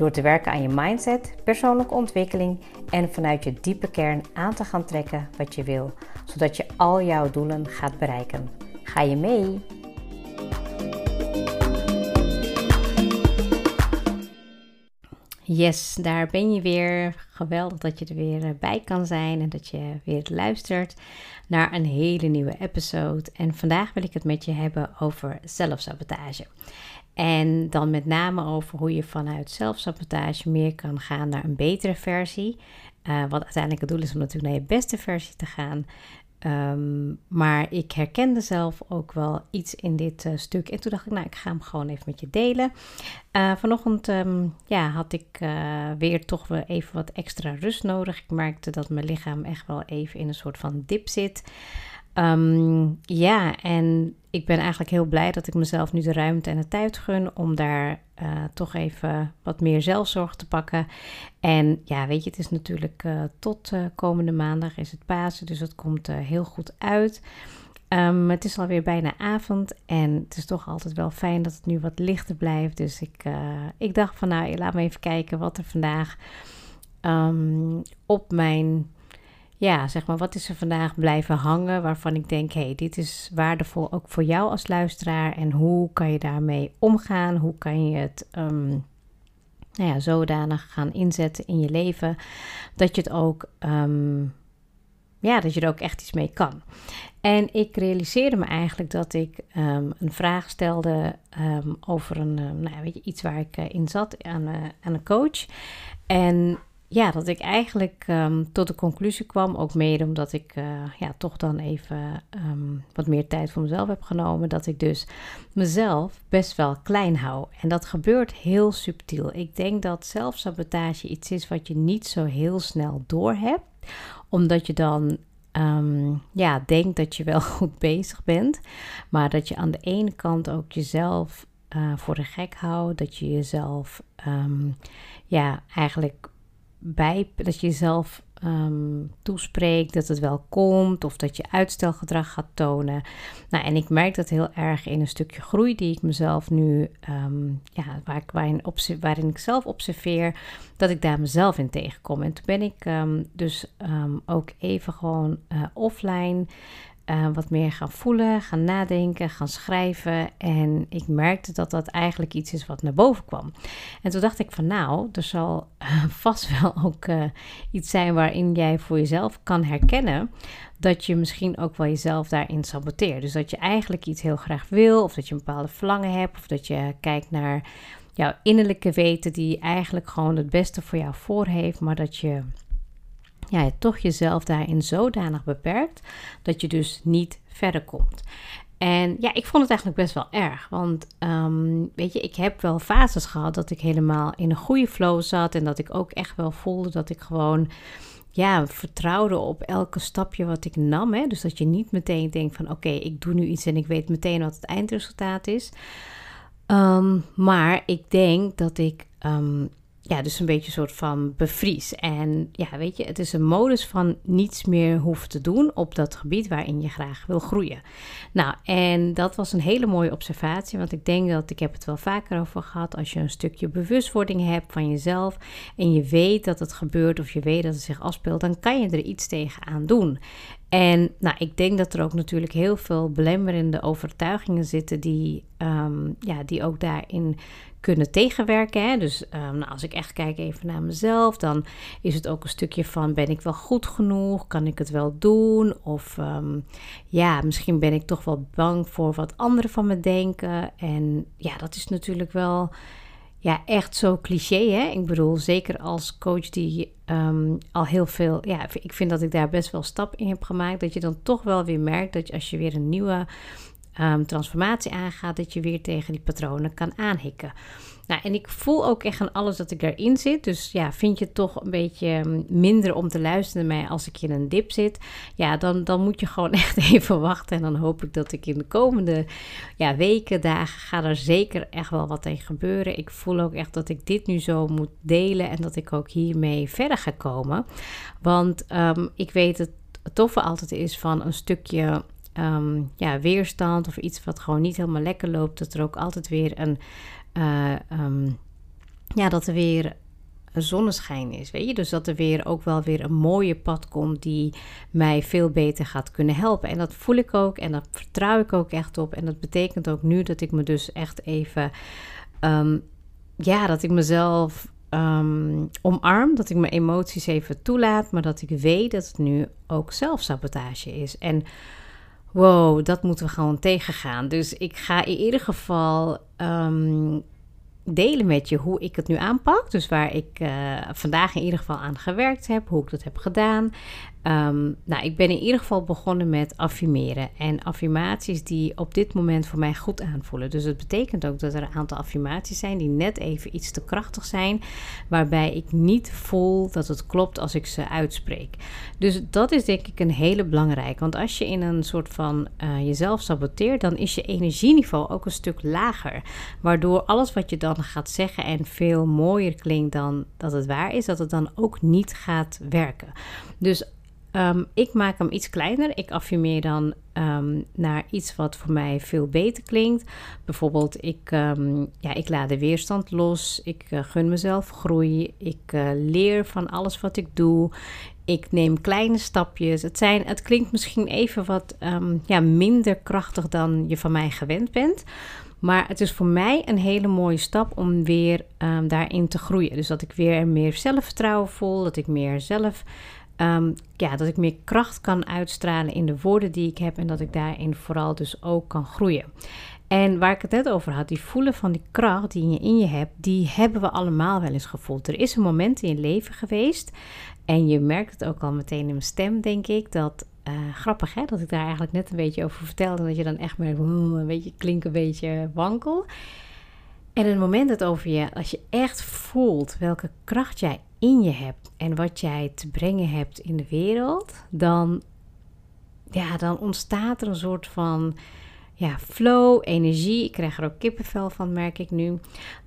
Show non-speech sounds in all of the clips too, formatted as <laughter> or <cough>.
Door te werken aan je mindset, persoonlijke ontwikkeling en vanuit je diepe kern aan te gaan trekken wat je wil, zodat je al jouw doelen gaat bereiken. Ga je mee? Yes, daar ben je weer. Geweldig dat je er weer eh, bij kan zijn en dat je weer luistert naar een hele nieuwe episode. En vandaag wil ik het met je hebben over zelfsabotage. En dan met name over hoe je vanuit zelfsabotage meer kan gaan naar een betere versie. Uh, wat uiteindelijk het doel is om natuurlijk naar je beste versie te gaan. Um, maar ik herkende zelf ook wel iets in dit uh, stuk. En toen dacht ik, nou, ik ga hem gewoon even met je delen. Uh, vanochtend um, ja, had ik weer toch wel even wat extra rust nodig. Ik merkte dat mijn lichaam echt wel even in een soort van dip zit. Um, ja, en ik ben eigenlijk heel blij dat ik mezelf nu de ruimte en de tijd gun om daar uh, toch even wat meer zelfzorg te pakken. En ja, weet je, het is natuurlijk uh, tot uh, komende maandag is het Pasen, dus het komt heel goed uit. Um, het is alweer bijna avond en het is toch altijd wel fijn dat het nu wat lichter blijft. Dus ik, ik dacht van nou, laat me even kijken wat er vandaag um, op mijn ja, zeg maar, wat is er vandaag blijven hangen waarvan ik denk, hé, hey, dit is waardevol ook voor jou als luisteraar en hoe kan je daarmee omgaan? Hoe kan je het um, nou ja, zodanig gaan inzetten in je leven dat je het ook, um, ja, dat je er ook echt iets mee kan. En ik realiseerde me eigenlijk dat ik um, een vraag stelde over een, nou, weet je, iets waar ik uh, in zat aan, uh, aan een coach. En ja, dat ik eigenlijk um, tot de conclusie kwam, ook mede omdat ik uh, ja, toch dan even um, wat meer tijd voor mezelf heb genomen, dat ik dus mezelf best wel klein hou. En dat gebeurt heel subtiel. Ik denk dat zelfsabotage iets is wat je niet zo heel snel doorhebt, omdat je dan um, ja, denkt dat je wel <laughs> goed bezig bent, maar dat je aan de ene kant ook jezelf uh, voor de gek houdt, dat je jezelf ja, eigenlijk bij, dat je jezelf um, toespreekt dat het wel komt of dat je uitstelgedrag gaat tonen. Nou, en ik merk dat heel erg in een stukje groei die ik mezelf nu, um, ja, waar ik, waarin, ik zelf observeer, dat ik daar mezelf in tegenkom. En toen ben ik um, dus ook even gewoon uh, offline uh, wat meer gaan voelen, gaan nadenken, gaan schrijven. En ik merkte dat dat eigenlijk iets is wat naar boven kwam. En toen dacht ik van nou, er zal <laughs> vast wel ook uh, iets zijn waarin jij voor jezelf kan herkennen dat je misschien ook wel jezelf daarin saboteert. Dus dat je eigenlijk iets heel graag wil, of dat je een bepaalde verlangen hebt, of dat je kijkt naar jouw innerlijke weten die eigenlijk gewoon het beste voor jou voor heeft, maar dat je ja, toch jezelf daarin zodanig beperkt dat je dus niet verder komt. En ja, ik vond het eigenlijk best wel erg. Want um, weet je, ik heb wel fases gehad dat ik helemaal in een goede flow zat. En dat ik ook echt wel voelde dat ik gewoon ja, vertrouwde op elke stapje wat ik nam. Hè? Dus dat je niet meteen denkt van oké, ik doe nu iets en ik weet meteen wat het eindresultaat is. Um, maar ik denk dat ik um, ja, dus een beetje een soort van bevries. En ja, weet je, het is een modus van niets meer hoeven te doen op dat gebied waarin je graag wil groeien. Nou, en dat was een hele mooie observatie, want ik denk dat ik heb het wel vaker over gehad. Als je een stukje bewustwording hebt van jezelf en je weet dat het gebeurt of je weet dat het zich afspeelt, dan kan je er iets tegen aan doen. En nou, ik denk dat er ook natuurlijk heel veel belemmerende overtuigingen zitten die, um, ja, die ook daarin kunnen tegenwerken. Hè? Dus um, nou, als ik echt kijk even naar mezelf, dan is het ook een stukje van ben ik wel goed genoeg? Kan ik het wel doen? Of um, ja, misschien ben ik toch wel bang voor wat anderen van me denken. En ja, dat is natuurlijk wel ja, echt zo cliché. Hè? Ik bedoel, zeker als coach die um, al heel veel. Ja, ik vind dat ik daar best wel stap in heb gemaakt. Dat je dan toch wel weer merkt dat je, als je weer een nieuwe um, transformatie aangaat, dat je weer tegen die patronen kan aanhikken. Nou, en ik voel ook echt aan alles dat ik daarin zit. Dus ja, vind je het toch een beetje mm, minder om te luisteren naar mij als ik in een dip zit? Ja, dan, dan moet je gewoon <laughs> echt even wachten. En dan hoop ik dat ik in de komende ja, weken, dagen, ga er zeker echt wel wat tegen gebeuren. Ik voel ook echt dat ik dit nu zo moet delen en dat ik ook hiermee verder ga komen. Want um, ik weet het toffe altijd is van een stukje um, ja, weerstand of iets wat gewoon niet helemaal lekker loopt, dat er ook altijd weer een uh, um, ja, dat er weer een zonneschijn is, weet je. Dus dat er weer ook wel weer een mooie pad komt die mij veel beter gaat kunnen helpen. En dat voel ik ook en dat vertrouw ik ook echt op. En dat betekent ook nu dat ik me dus echt even, um, ja, dat ik mezelf omarm, dat ik mijn emoties even toelaat, maar dat ik weet dat het nu ook zelfsabotage is. En wow, dat moeten we gewoon tegengaan. Dus ik ga in ieder geval um, delen met je hoe ik het nu aanpak. Dus waar ik uh, vandaag in ieder geval aan gewerkt heb, hoe ik dat heb gedaan. Um, nou, ik ben in ieder geval begonnen met affirmeren. En affirmaties die op dit moment voor mij goed aanvoelen. Dus het betekent ook dat er een aantal affirmaties zijn die net even iets te krachtig zijn. Waarbij ik niet voel dat het klopt als ik ze uitspreek. Dus dat is denk ik een hele belangrijke. Want als je in een soort van uh, jezelf saboteert, dan is je energieniveau ook een stuk lager. Waardoor alles wat je dan gaat zeggen en veel mooier klinkt dan dat het waar is, dat het dan ook niet gaat werken. Dus Um, ik maak hem iets kleiner. Ik affirmeer dan um, naar iets wat voor mij veel beter klinkt. Bijvoorbeeld, ik, um, ja, ik laat de weerstand los. Ik uh, gun mezelf groei. Ik uh, leer van alles wat ik doe. Ik neem kleine stapjes. Het, zijn, het klinkt misschien even wat ja, minder krachtig dan je van mij gewend bent. Maar het is voor mij een hele mooie stap om weer daarin te groeien. Dus dat ik weer meer zelfvertrouwen voel. Dat ik meer zelf Um, ja, dat ik meer kracht kan uitstralen in de woorden die ik heb en dat ik daarin vooral dus ook kan groeien. En waar ik het net over had, die voelen van die kracht die je in je hebt, die hebben we allemaal wel eens gevoeld. Er is een moment in je leven geweest en je merkt het ook al meteen in mijn stem, denk ik, dat uh, grappig hè, dat ik daar eigenlijk net een beetje over vertelde dat je dan echt merkt, een beetje klinkt een beetje wankel. En het moment dat over je, als je echt voelt welke kracht jij in je hebt en wat jij te brengen hebt in de wereld, dan, ja, dan ontstaat er een soort van ja, flow, energie. Ik krijg er ook kippenvel van, merk ik nu.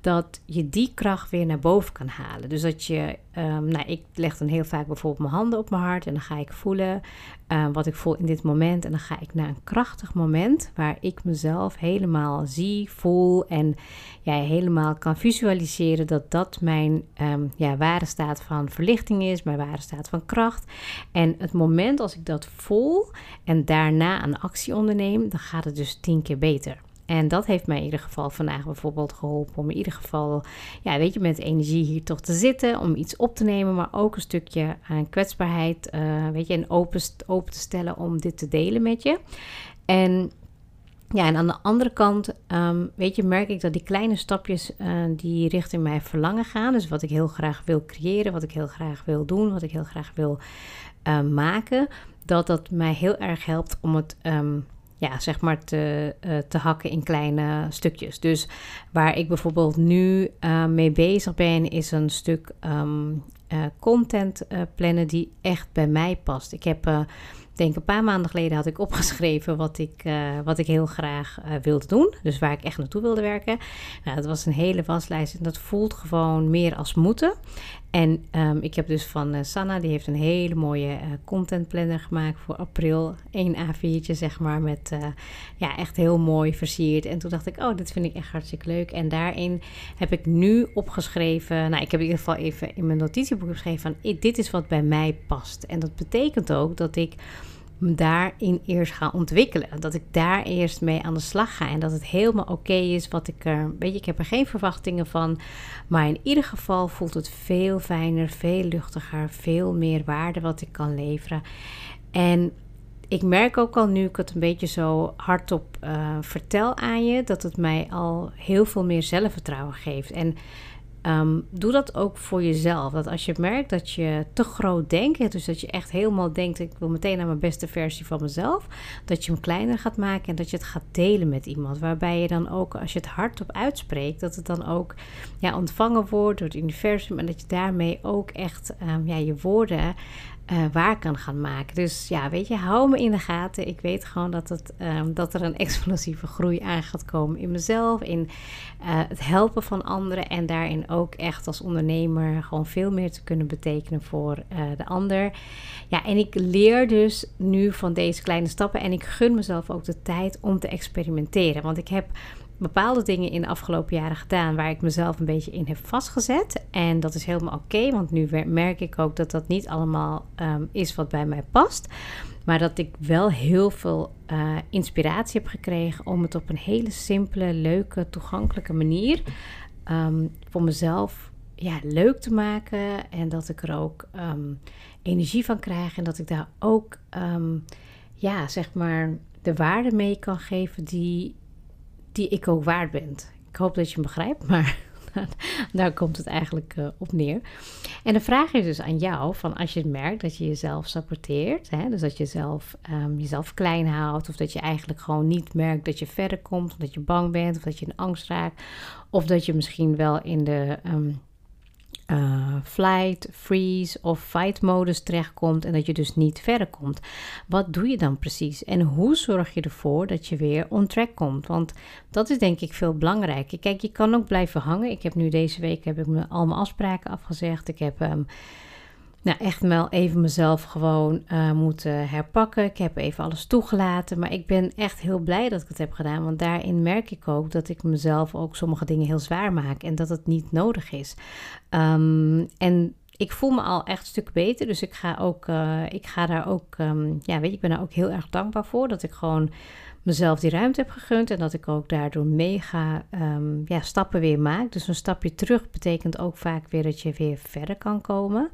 Dat je die kracht weer naar boven kan halen. Dus dat je, um, nou, ik leg dan heel vaak bijvoorbeeld mijn handen op mijn hart en dan ga ik voelen um, wat ik voel in dit moment. En dan ga ik naar een krachtig moment waar ik mezelf helemaal zie, voel en ja, helemaal kan visualiseren dat dat mijn um, ja, ware staat van verlichting is, mijn ware staat van kracht. En het moment als ik dat voel en daarna een actie onderneem, dan gaat het dus tien keer beter. En dat heeft mij in ieder geval vandaag bijvoorbeeld geholpen om in ieder geval, ja, weet je, met energie hier toch te zitten, om iets op te nemen, maar ook een stukje aan kwetsbaarheid, uh, weet je, en open, open te stellen om dit te delen met je. En ja, en aan de andere kant, um, weet je, merk ik dat die kleine stapjes uh, die richting mijn verlangen gaan, dus wat ik heel graag wil creëren, wat ik heel graag wil doen, wat ik heel graag wil uh, maken, dat dat mij heel erg helpt om het um, ja, zeg maar te, uh, te hakken in kleine stukjes. Dus waar ik bijvoorbeeld nu uh, mee bezig ben, is een stuk um, uh, content plannen die echt bij mij past. Ik heb denk een paar maanden geleden had ik opgeschreven wat ik, uh, wat ik heel graag uh, wilde doen. Dus waar ik echt naartoe wilde werken. Nou, dat was een hele waslijst en dat voelt gewoon meer als moeten. En um, ik heb dus van uh, Sanna, die heeft een hele mooie content planner gemaakt voor april. Eén A4'tje zeg maar, met ja, echt heel mooi versierd. En toen dacht ik, oh, dit vind ik echt hartstikke leuk. En daarin heb ik nu opgeschreven, nou, ik heb in ieder geval even in mijn notitieboek geschreven van, dit is wat bij mij past. En dat betekent ook dat ik me daarin eerst ga ontwikkelen. Dat ik daar eerst mee aan de slag ga. En dat het helemaal oké is wat ik er. Weet je, ik heb er geen verwachtingen van. Maar in ieder geval voelt het veel fijner, veel luchtiger, veel meer waarde wat ik kan leveren. En ik merk ook al nu ik het een beetje zo hardop uh, vertel aan je, dat het mij al heel veel meer zelfvertrouwen geeft. En Ehm, doe dat ook voor jezelf. Dat als je merkt dat je te groot denkt, dus dat je echt helemaal denkt: ik wil meteen naar mijn beste versie van mezelf, dat je hem kleiner gaat maken en dat je het gaat delen met iemand. Waarbij je dan ook, als je het hardop uitspreekt, dat het dan ook ja, ontvangen wordt door het universum en dat je daarmee ook echt um, ja, je woorden uh, waar kan gaan maken. Dus ja, weet je, hou me in de gaten. Ik weet gewoon dat, het, um, dat er een <laughs> explosieve groei aan gaat komen in mezelf, in uh, het helpen van anderen en daarin ook echt als ondernemer gewoon veel meer te kunnen betekenen voor uh, de ander. Ja, en ik leer dus nu van deze kleine stappen en ik gun mezelf ook de tijd om te experimenteren. Want ik heb bepaalde dingen in de afgelopen jaren gedaan waar ik mezelf een beetje in heb vastgezet. En dat is helemaal oké, want nu merk ik ook dat dat niet allemaal um, is wat bij mij past. Maar dat ik wel heel veel uh, inspiratie heb gekregen om het op een hele simpele, leuke, toegankelijke manier um, voor mezelf ja, leuk te maken. En dat ik er ook um, energie van krijg. En dat ik daar ook, ja, zeg maar, de waarde mee kan geven die die ik ook waard ben. Ik hoop dat je me begrijpt, maar <laughs> daar komt het eigenlijk uh, op neer. En de vraag is dus aan jou: van als je merkt dat je jezelf saboteert, hè, dus dat je zelf, um, jezelf klein houdt, of dat je eigenlijk gewoon niet merkt dat je verder komt, of dat je bang bent, of dat je in angst raakt, of dat je misschien wel in de um, uh, flight, freeze of fight modus terechtkomt en dat je dus niet verder komt. Wat doe je dan precies? En hoe zorg je ervoor dat je weer on track komt? Want dat is denk ik veel belangrijker. Kijk, je kan ook blijven hangen. Ik heb nu deze week heb ik me al mijn afspraken afgezegd. Ik heb um, nou, echt wel even mezelf gewoon uh, moeten herpakken. Ik heb even alles toegelaten. Maar ik ben echt heel blij dat ik het heb gedaan. Want daarin merk ik ook dat ik mezelf ook sommige dingen heel zwaar maak. En dat het niet nodig is. Um, en ik voel me al echt een stuk beter. Dus ik ga, ook, uh, ik ga daar ook. Um, ja, weet je, ik ben daar ook heel erg dankbaar voor. Dat ik gewoon mezelf die ruimte heb gegund. En dat ik ook daardoor mega um, ja, stappen weer maak. Dus een stapje terug betekent ook vaak weer dat je weer verder kan komen.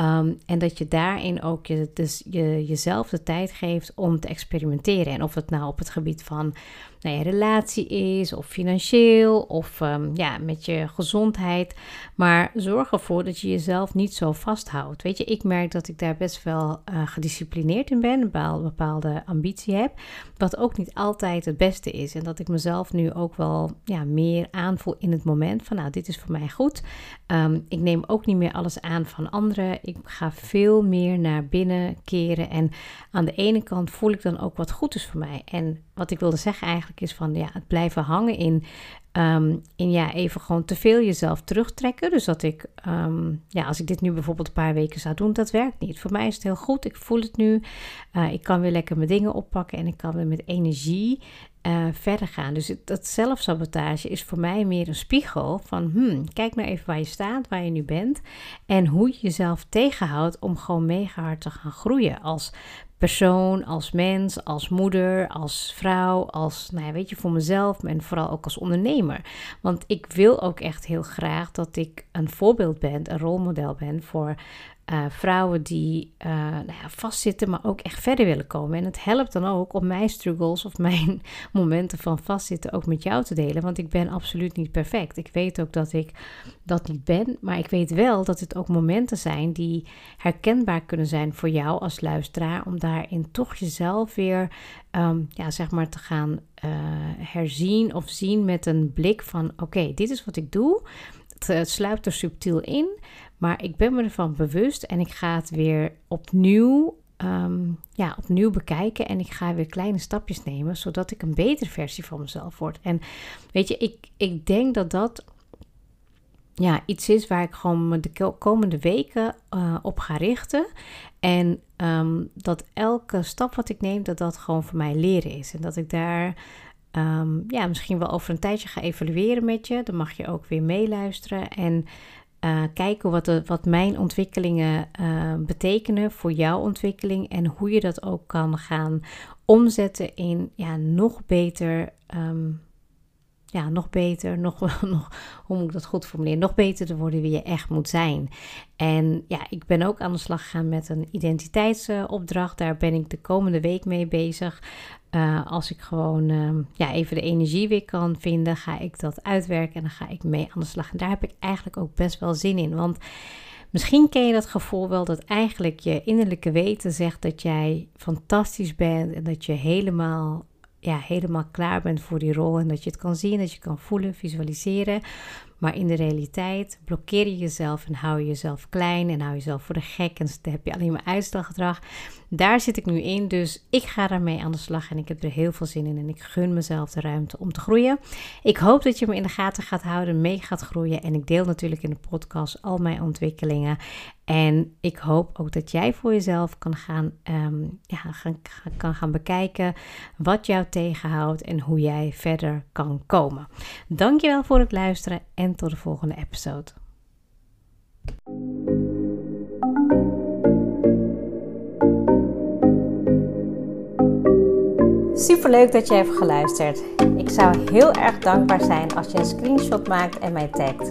Um, en dat je daarin ook je, dus je, jezelf de tijd geeft om te experimenteren. En of het nou op het gebied van nou ja, relatie is, of financieel, of um, ja, met je gezondheid. Maar zorg ervoor dat je jezelf niet zo vasthoudt. Weet je, ik merk dat ik daar best wel uh, gedisciplineerd in ben, een bepaalde, ambitie heb. Wat ook niet altijd het beste is. En dat ik mezelf nu ook wel ja, meer aanvoel in het moment van, nou, dit is voor mij goed. Um, ik neem ook niet meer alles aan van anderen. Ik ga veel meer naar binnen keren. En aan de ene kant voel ik dan ook wat goed is voor mij. En wat ik wilde zeggen eigenlijk is van ja, het blijven hangen in, um, in ja, even gewoon te veel jezelf terugtrekken. Dus dat ik, um, ja, als ik dit nu bijvoorbeeld een paar weken zou doen, dat werkt niet. Voor mij is het heel goed. Ik voel het nu. Uh, ik kan weer lekker mijn dingen oppakken en ik kan weer met energie uh, verder gaan. Dus het, dat zelfsabotage is voor mij meer een spiegel van, hmm, kijk nou even waar je staat, waar je nu bent en hoe je jezelf tegenhoudt om gewoon mega hard te gaan groeien als persoon, als mens, als moeder, als vrouw, als, nou ja, weet je, voor mezelf en vooral ook als ondernemer. Want ik wil ook echt heel graag dat ik een voorbeeld ben, een rolmodel ben voor uh, vrouwen die uh, nou ja, vastzitten, maar ook echt verder willen komen. En het helpt dan ook om mijn struggles of mijn <laughs> momenten van vastzitten ook met jou te delen. Want ik ben absoluut niet perfect. Ik weet ook dat ik dat niet ben. Maar ik weet wel dat het ook momenten zijn die herkenbaar kunnen zijn voor jou als luisteraar. Om daarin toch jezelf weer um, ja, zeg maar te gaan uh, herzien of zien met een blik van oké, dit is wat ik doe. Het, het sluipt er subtiel in. Maar ik ben me ervan bewust en ik ga het weer opnieuw, um, ja, opnieuw bekijken. En ik ga weer kleine stapjes nemen, zodat ik een betere versie van mezelf word. En weet je, ik, ik denk dat dat ja, iets is waar ik gewoon de komende weken uh, op ga richten. En um, dat elke stap wat ik neem, dat dat gewoon voor mij leren is. En dat ik daar um, ja, misschien wel over een tijdje ga evalueren met je. Dan mag je ook weer meeluisteren. En uh, kijken wat, de, wat mijn ontwikkelingen uh, betekenen voor jouw ontwikkeling en hoe je dat ook kan gaan omzetten in ja, nog beter, um, ja, nog beter, <laughs> nog, nog, hoe moet ik dat goed formuleren, nog beter te worden wie je echt moet zijn. En ja, ik ben ook aan de slag gegaan met een identiteitsopdracht. Daar ben ik de komende week mee bezig. Uh, als ik gewoon uh, ja, even de energie weer kan vinden, ga ik dat uitwerken en dan ga ik mee aan de slag. En daar heb ik eigenlijk ook best wel zin in. Want misschien ken je dat gevoel wel dat eigenlijk je innerlijke weten zegt dat jij fantastisch bent en dat je helemaal ja, helemaal klaar bent voor die rol en dat je het kan zien, dat je kan voelen, visualiseren. Maar in de realiteit blokkeer je jezelf en hou je jezelf klein en hou jezelf voor de gek. En heb je alleen maar uitstelgedrag. Daar zit ik nu in, dus ik ga daarmee aan de slag en ik heb er heel veel zin in. En ik gun mezelf de ruimte om te groeien. Ik hoop dat je me in de gaten gaat houden, mee gaat groeien. En ik deel natuurlijk in de podcast al mijn ontwikkelingen. En ik hoop ook dat jij voor jezelf kan gaan, um, ja, gaan, kan gaan bekijken wat jou tegenhoudt en hoe jij verder kan komen. Dankjewel voor het luisteren en tot de volgende episode. Super leuk dat je hebt geluisterd. Ik zou heel erg dankbaar zijn als je een screenshot maakt en mij tagt.